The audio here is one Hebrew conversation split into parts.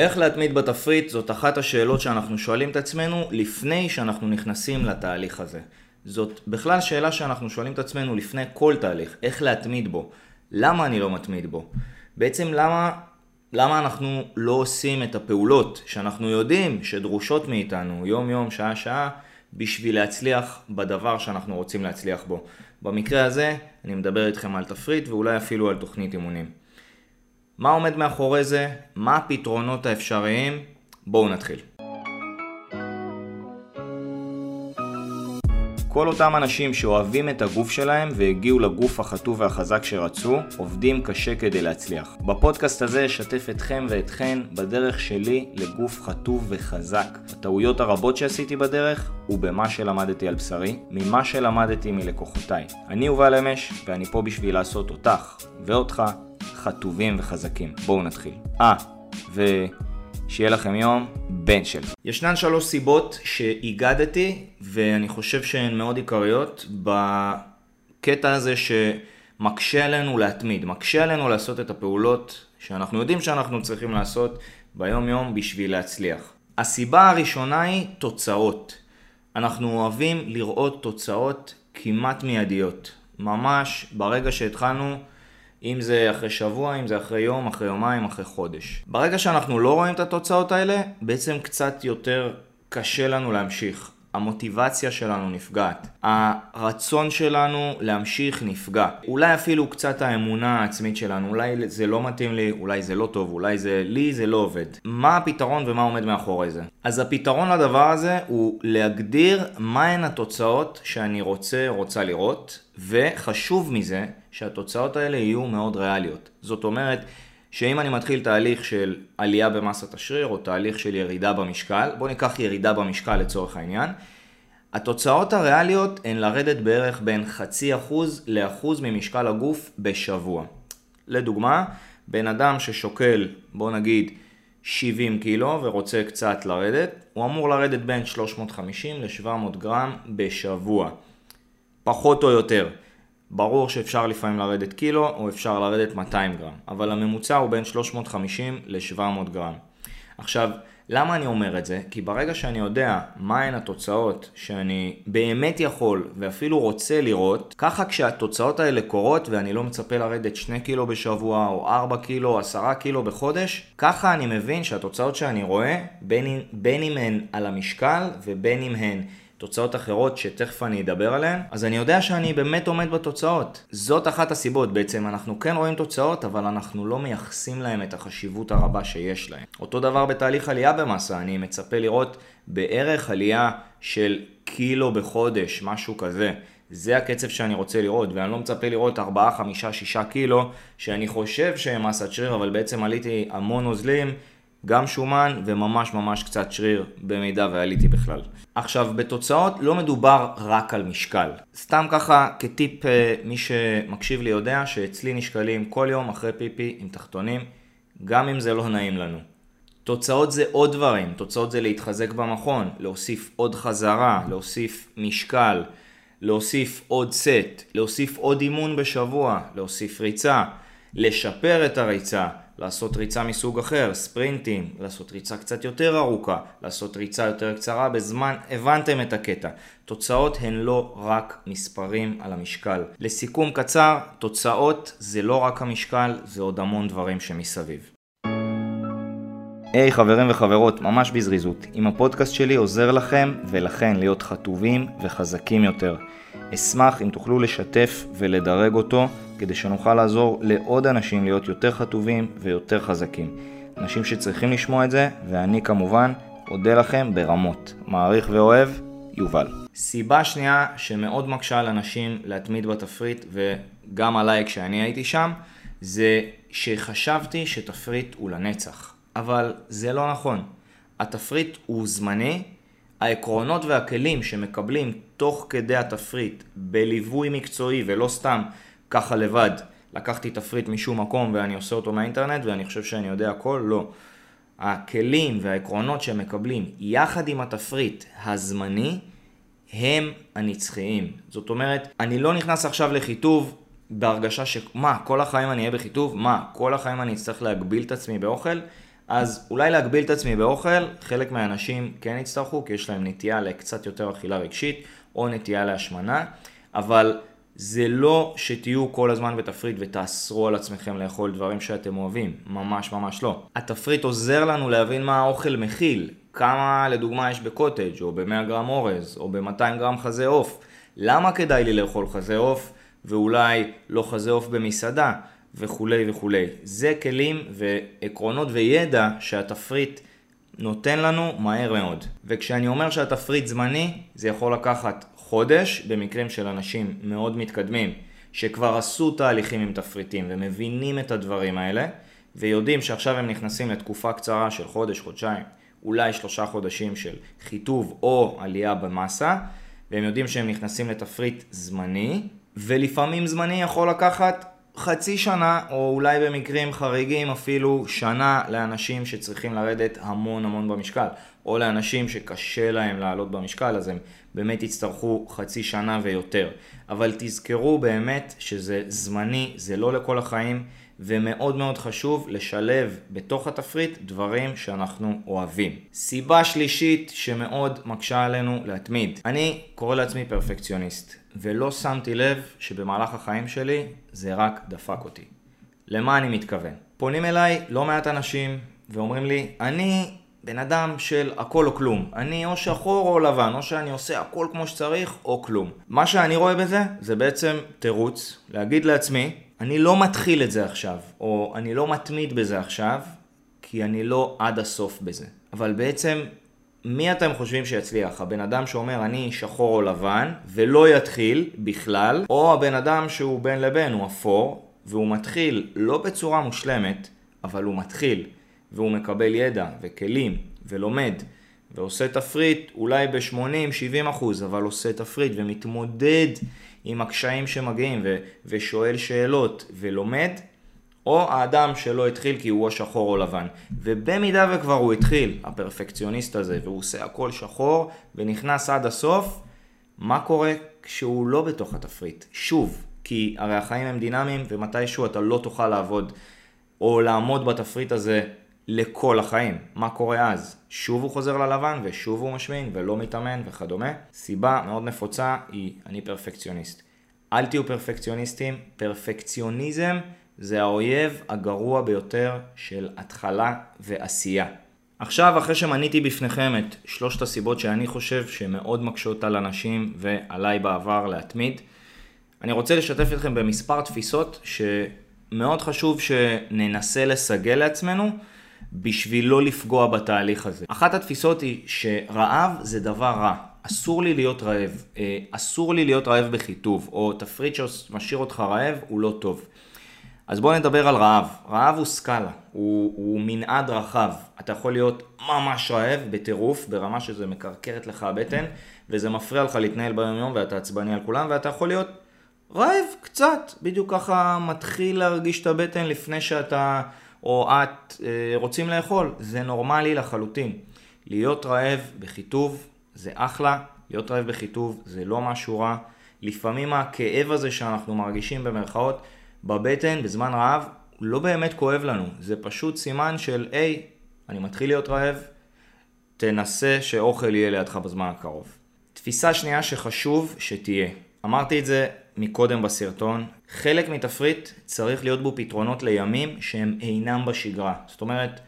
איך להתמיד בתפריט זאת אחת השאלות שאנחנו שואלים את עצמנו לפני שאנחנו נכנסים לתהליך הזה. זאת בכלל שאלה שאנחנו שואלים את עצמנו לפני כל תהליך, איך להתמיד בו. למה אני לא מתמיד בו? בעצם למה, למה אנחנו לא עושים את הפעולות שאנחנו יודעים שדרושות מאיתנו יום יום, שעה שעה, בשביל להצליח בדבר שאנחנו רוצים להצליח בו. במקרה הזה אני מדבר איתכם על תפריט ואולי אפילו על תוכנית אימונים. מה עומד מאחורי זה? מה הפתרונות האפשריים? בואו נתחיל. כל אותם אנשים שאוהבים את הגוף שלהם והגיעו לגוף החטוב והחזק שרצו, עובדים קשה כדי להצליח. בפודקאסט הזה אשתף אתכם ואתכן בדרך שלי לגוף חטוב וחזק, הטעויות הרבות שעשיתי בדרך ובמה שלמדתי על בשרי, ממה שלמדתי מלקוחותיי. אני יובל אמש ואני פה בשביל לעשות אותך ואותך חטובים וחזקים. בואו נתחיל. אה, ושיהיה לכם יום בן של. ישנן שלוש סיבות שהיגדתי, ואני חושב שהן מאוד עיקריות, בקטע הזה שמקשה עלינו להתמיד, מקשה עלינו לעשות את הפעולות שאנחנו יודעים שאנחנו צריכים לעשות ביום יום בשביל להצליח. הסיבה הראשונה היא תוצאות. אנחנו אוהבים לראות תוצאות כמעט מיידיות. ממש ברגע שהתחלנו אם זה אחרי שבוע, אם זה אחרי יום, אחרי יומיים, אחרי חודש. ברגע שאנחנו לא רואים את התוצאות האלה, בעצם קצת יותר קשה לנו להמשיך. המוטיבציה שלנו נפגעת. הרצון שלנו להמשיך נפגע. אולי אפילו קצת האמונה העצמית שלנו, אולי זה לא מתאים לי, אולי זה לא טוב, אולי זה לי זה לא עובד. מה הפתרון ומה עומד מאחורי זה? אז הפתרון לדבר הזה הוא להגדיר מהן התוצאות שאני רוצה, רוצה לראות, וחשוב מזה, שהתוצאות האלה יהיו מאוד ריאליות. זאת אומרת, שאם אני מתחיל תהליך של עלייה במסת השריר או תהליך של ירידה במשקל, בואו ניקח ירידה במשקל לצורך העניין, התוצאות הריאליות הן לרדת בערך בין חצי אחוז לאחוז ממשקל הגוף בשבוע. לדוגמה, בן אדם ששוקל, בואו נגיד, 70 קילו ורוצה קצת לרדת, הוא אמור לרדת בין 350 ל-700 גרם בשבוע. פחות או יותר. ברור שאפשר לפעמים לרדת קילו או אפשר לרדת 200 גרם, אבל הממוצע הוא בין 350 ל-700 גרם. עכשיו, למה אני אומר את זה? כי ברגע שאני יודע מהן התוצאות שאני באמת יכול ואפילו רוצה לראות, ככה כשהתוצאות האלה קורות ואני לא מצפה לרדת 2 קילו בשבוע או 4 קילו או 10 קילו בחודש, ככה אני מבין שהתוצאות שאני רואה, בין, בין אם הן על המשקל ובין אם הן תוצאות אחרות שתכף אני אדבר עליהן, אז אני יודע שאני באמת עומד בתוצאות. זאת אחת הסיבות, בעצם אנחנו כן רואים תוצאות, אבל אנחנו לא מייחסים להם את החשיבות הרבה שיש להם. אותו דבר בתהליך עלייה במסה, אני מצפה לראות בערך עלייה של קילו בחודש, משהו כזה. זה הקצב שאני רוצה לראות, ואני לא מצפה לראות 4, 5, 6 קילו, שאני חושב שהם מסת שריר, אבל בעצם עליתי המון נוזלים. גם שומן וממש ממש קצת שריר במידה ועליתי בכלל. עכשיו, בתוצאות לא מדובר רק על משקל. סתם ככה, כטיפ, אה, מי שמקשיב לי יודע שאצלי נשקלים כל יום אחרי פיפי עם תחתונים, גם אם זה לא נעים לנו. תוצאות זה עוד דברים, תוצאות זה להתחזק במכון, להוסיף עוד חזרה, להוסיף משקל, להוסיף עוד סט, להוסיף עוד אימון בשבוע, להוסיף ריצה, לשפר את הריצה, לעשות ריצה מסוג אחר, ספרינטים, לעשות ריצה קצת יותר ארוכה, לעשות ריצה יותר קצרה בזמן, הבנתם את הקטע. תוצאות הן לא רק מספרים על המשקל. לסיכום קצר, תוצאות זה לא רק המשקל, זה עוד המון דברים שמסביב. היי hey, חברים וחברות, ממש בזריזות, אם הפודקאסט שלי עוזר לכם ולכן להיות חטובים וחזקים יותר. אשמח אם תוכלו לשתף ולדרג אותו כדי שנוכל לעזור לעוד אנשים להיות יותר חטובים ויותר חזקים. אנשים שצריכים לשמוע את זה, ואני כמובן אודה לכם ברמות. מעריך ואוהב, יובל. סיבה שנייה שמאוד מקשה על אנשים להתמיד בתפריט, וגם עליי כשאני הייתי שם, זה שחשבתי שתפריט הוא לנצח. אבל זה לא נכון. התפריט הוא זמני, העקרונות והכלים שמקבלים תוך כדי התפריט בליווי מקצועי ולא סתם ככה לבד, לקחתי תפריט משום מקום ואני עושה אותו מהאינטרנט ואני חושב שאני יודע הכל, לא. הכלים והעקרונות שהם מקבלים יחד עם התפריט הזמני הם הנצחיים. זאת אומרת, אני לא נכנס עכשיו לחיטוב בהרגשה ש... מה, כל החיים אני אהיה בחיטוב? מה, כל החיים אני אצטרך להגביל את עצמי באוכל? אז אולי להגביל את עצמי באוכל, חלק מהאנשים כן יצטרכו, כי יש להם נטייה לקצת יותר אכילה רגשית, או נטייה להשמנה, אבל זה לא שתהיו כל הזמן בתפריט ותאסרו על עצמכם לאכול דברים שאתם אוהבים, ממש ממש לא. התפריט עוזר לנו להבין מה האוכל מכיל, כמה לדוגמה יש בקוטג' או ב-100 גרם אורז או ב-200 גרם חזה עוף. למה כדאי לי לאכול חזה עוף ואולי לא חזה עוף במסעדה וכולי וכולי. זה כלים ועקרונות וידע שהתפריט נותן לנו מהר מאוד. וכשאני אומר שהתפריט זמני, זה יכול לקחת חודש במקרים של אנשים מאוד מתקדמים שכבר עשו תהליכים עם תפריטים ומבינים את הדברים האלה ויודעים שעכשיו הם נכנסים לתקופה קצרה של חודש, חודשיים, אולי שלושה חודשים של חיטוב או עלייה במסה והם יודעים שהם נכנסים לתפריט זמני ולפעמים זמני יכול לקחת חצי שנה, או אולי במקרים חריגים אפילו שנה לאנשים שצריכים לרדת המון המון במשקל, או לאנשים שקשה להם לעלות במשקל, אז הם באמת יצטרכו חצי שנה ויותר. אבל תזכרו באמת שזה זמני, זה לא לכל החיים, ומאוד מאוד חשוב לשלב בתוך התפריט דברים שאנחנו אוהבים. סיבה שלישית שמאוד מקשה עלינו להתמיד. אני קורא לעצמי פרפקציוניסט. ולא שמתי לב שבמהלך החיים שלי זה רק דפק אותי. למה אני מתכוון? פונים אליי לא מעט אנשים ואומרים לי, אני בן אדם של הכל או כלום. אני או שחור או לבן, או שאני עושה הכל כמו שצריך או כלום. מה שאני רואה בזה זה בעצם תירוץ להגיד לעצמי, אני לא מתחיל את זה עכשיו, או אני לא מתמיד בזה עכשיו, כי אני לא עד הסוף בזה. אבל בעצם מי אתם חושבים שיצליח? הבן אדם שאומר אני שחור או לבן ולא יתחיל בכלל, או הבן אדם שהוא בין לבין, הוא אפור, והוא מתחיל לא בצורה מושלמת, אבל הוא מתחיל, והוא מקבל ידע וכלים ולומד, ועושה תפריט אולי ב-80-70 אחוז, אבל עושה תפריט ומתמודד עם הקשיים שמגיעים ו- ושואל שאלות ולומד, או האדם שלא התחיל כי הוא או שחור או לבן. ובמידה וכבר הוא התחיל, הפרפקציוניסט הזה, והוא עושה הכל שחור ונכנס עד הסוף, מה קורה כשהוא לא בתוך התפריט? שוב, כי הרי החיים הם דינמיים ומתישהו אתה לא תוכל לעבוד או לעמוד בתפריט הזה לכל החיים. מה קורה אז? שוב הוא חוזר ללבן ושוב הוא משמין ולא מתאמן וכדומה. סיבה מאוד נפוצה היא אני פרפקציוניסט. אל תהיו פרפקציוניסטים, פרפקציוניזם זה האויב הגרוע ביותר של התחלה ועשייה. עכשיו, אחרי שמניתי בפניכם את שלושת הסיבות שאני חושב שמאוד מקשות על אנשים ועליי בעבר להתמיד, אני רוצה לשתף אתכם במספר תפיסות שמאוד חשוב שננסה לסגל לעצמנו בשביל לא לפגוע בתהליך הזה. אחת התפיסות היא שרעב זה דבר רע. אסור לי להיות רעב. אה, אסור לי להיות רעב בחיטוב, או תפריט שמשאיר אותך רעב הוא לא טוב. אז בואו נדבר על רעב. רעב הוא סקאלה, הוא, הוא מנעד רחב. אתה יכול להיות ממש רעב בטירוף, ברמה שזה מקרקרת לך הבטן, וזה מפריע לך להתנהל ביום יום ואתה עצבני על כולם, ואתה יכול להיות רעב קצת, בדיוק ככה מתחיל להרגיש את הבטן לפני שאתה או את אה, רוצים לאכול. זה נורמלי לחלוטין. להיות רעב בחיטוב זה אחלה, להיות רעב בחיטוב זה לא משהו רע. לפעמים הכאב הזה שאנחנו מרגישים במרכאות בבטן בזמן רעב לא באמת כואב לנו, זה פשוט סימן של היי, אני מתחיל להיות רעב, תנסה שאוכל יהיה לידך בזמן הקרוב. תפיסה שנייה שחשוב שתהיה, אמרתי את זה מקודם בסרטון, חלק מתפריט צריך להיות בו פתרונות לימים שהם אינם בשגרה. זאת אומרת,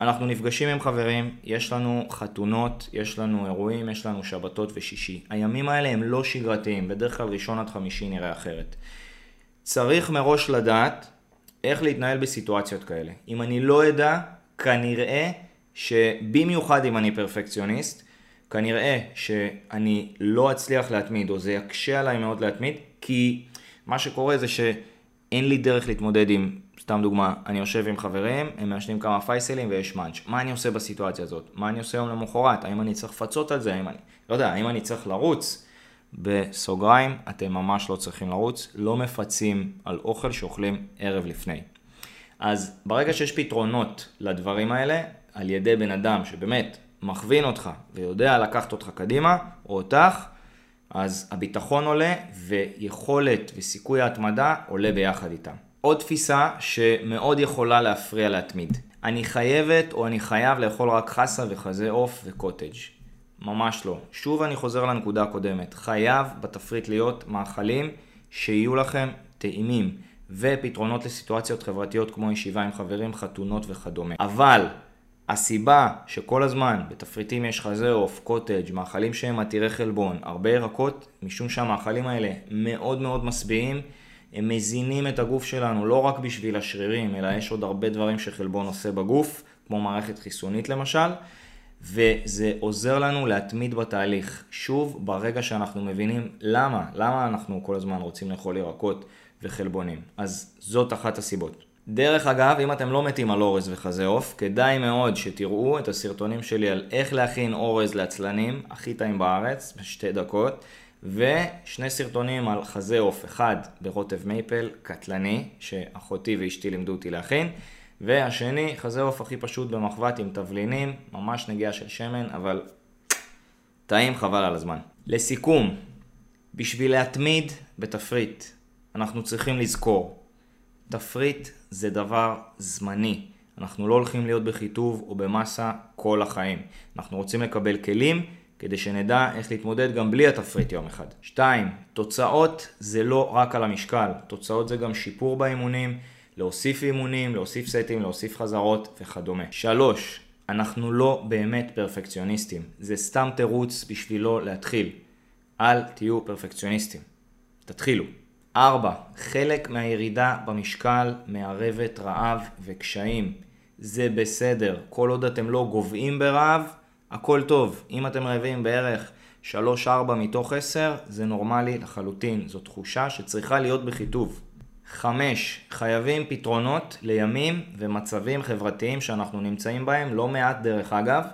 אנחנו נפגשים עם חברים, יש לנו חתונות, יש לנו אירועים, יש לנו שבתות ושישי. הימים האלה הם לא שגרתיים, בדרך כלל ראשון עד חמישי נראה אחרת. צריך מראש לדעת איך להתנהל בסיטואציות כאלה. אם אני לא אדע, כנראה שבמיוחד אם אני פרפקציוניסט, כנראה שאני לא אצליח להתמיד, או זה יקשה עליי מאוד להתמיד, כי מה שקורה זה שאין לי דרך להתמודד עם, סתם דוגמה, אני יושב עם חברים, הם מעשנים כמה פייסלים ויש מאנץ'. מה אני עושה בסיטואציה הזאת? מה אני עושה יום למחרת? האם אני צריך לפצות על זה? האם אני, לא יודע, האם אני צריך לרוץ? בסוגריים, אתם ממש לא צריכים לרוץ, לא מפצים על אוכל שאוכלים ערב לפני. אז ברגע שיש פתרונות לדברים האלה, על ידי בן אדם שבאמת מכווין אותך ויודע לקחת אותך קדימה, או אותך, אז הביטחון עולה ויכולת וסיכוי ההתמדה עולה ביחד איתם. עוד תפיסה שמאוד יכולה להפריע להתמיד. אני חייבת או אני חייב לאכול רק חסה וחזה עוף וקוטג'. ממש לא. שוב אני חוזר לנקודה הקודמת. חייב בתפריט להיות מאכלים שיהיו לכם טעימים, ופתרונות לסיטואציות חברתיות כמו ישיבה עם חברים, חתונות וכדומה. אבל הסיבה שכל הזמן בתפריטים יש חזה עוף, קוטג', מאכלים שהם עתירי חלבון, הרבה ירקות, משום שהמאכלים האלה מאוד מאוד משביעים, הם מזינים את הגוף שלנו לא רק בשביל השרירים, אלא יש עוד הרבה דברים שחלבון עושה בגוף, כמו מערכת חיסונית למשל, וזה עוזר לנו להתמיד בתהליך. שוב, ברגע שאנחנו מבינים למה, למה אנחנו כל הזמן רוצים לאכול ירקות וחלבונים. אז זאת אחת הסיבות. דרך אגב, אם אתם לא מתים על אורז וחזה עוף, כדאי מאוד שתראו את הסרטונים שלי על איך להכין אורז לעצלנים, הכי טעים בארץ, בשתי דקות, ושני סרטונים על חזה עוף, אחד ברוטב מייפל, קטלני, שאחותי ואשתי לימדו אותי להכין, והשני, חזה עוף הכי פשוט במחבת עם תבלינים, ממש נגיעה של שמן, אבל טעים חבל על הזמן. לסיכום, בשביל להתמיד בתפריט, אנחנו צריכים לזכור, תפריט זה דבר זמני. אנחנו לא הולכים להיות בחיטוב או במסה כל החיים. אנחנו רוצים לקבל כלים כדי שנדע איך להתמודד גם בלי התפריט יום אחד. 2. תוצאות זה לא רק על המשקל, תוצאות זה גם שיפור באימונים, להוסיף אימונים, להוסיף סטים, להוסיף חזרות וכדומה. 3. אנחנו לא באמת פרפקציוניסטים, זה סתם תירוץ בשבילו להתחיל. אל תהיו פרפקציוניסטים. תתחילו. 4. חלק מהירידה במשקל מערבת רעב וקשיים. זה בסדר, כל עוד אתם לא גוועים ברעב, הכל טוב. אם אתם רעבים בערך 3-4 מתוך 10, זה נורמלי לחלוטין. זו תחושה שצריכה להיות בחיטוב. 5. חייבים פתרונות לימים ומצבים חברתיים שאנחנו נמצאים בהם, לא מעט דרך אגב,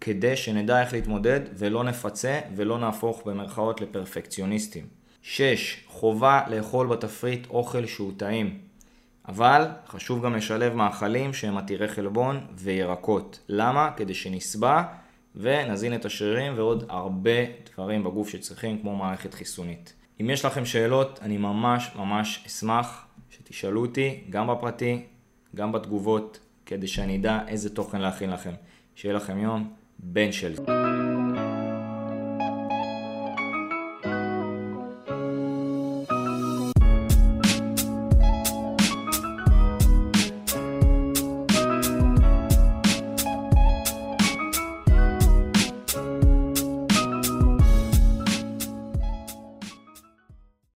כדי שנדע איך להתמודד ולא נפצה ולא נהפוך במרכאות לפרפקציוניסטים. 6. חובה לאכול בתפריט אוכל שהוא טעים. אבל חשוב גם לשלב מאכלים שהם עתירי חלבון וירקות. למה? כדי שנשבע ונזין את השרירים ועוד הרבה דברים בגוף שצריכים כמו מערכת חיסונית. אם יש לכם שאלות, אני ממש ממש אשמח שתשאלו אותי, גם בפרטי, גם בתגובות, כדי שאני אדע איזה תוכן להכין לכם. שיהיה לכם יום בן של...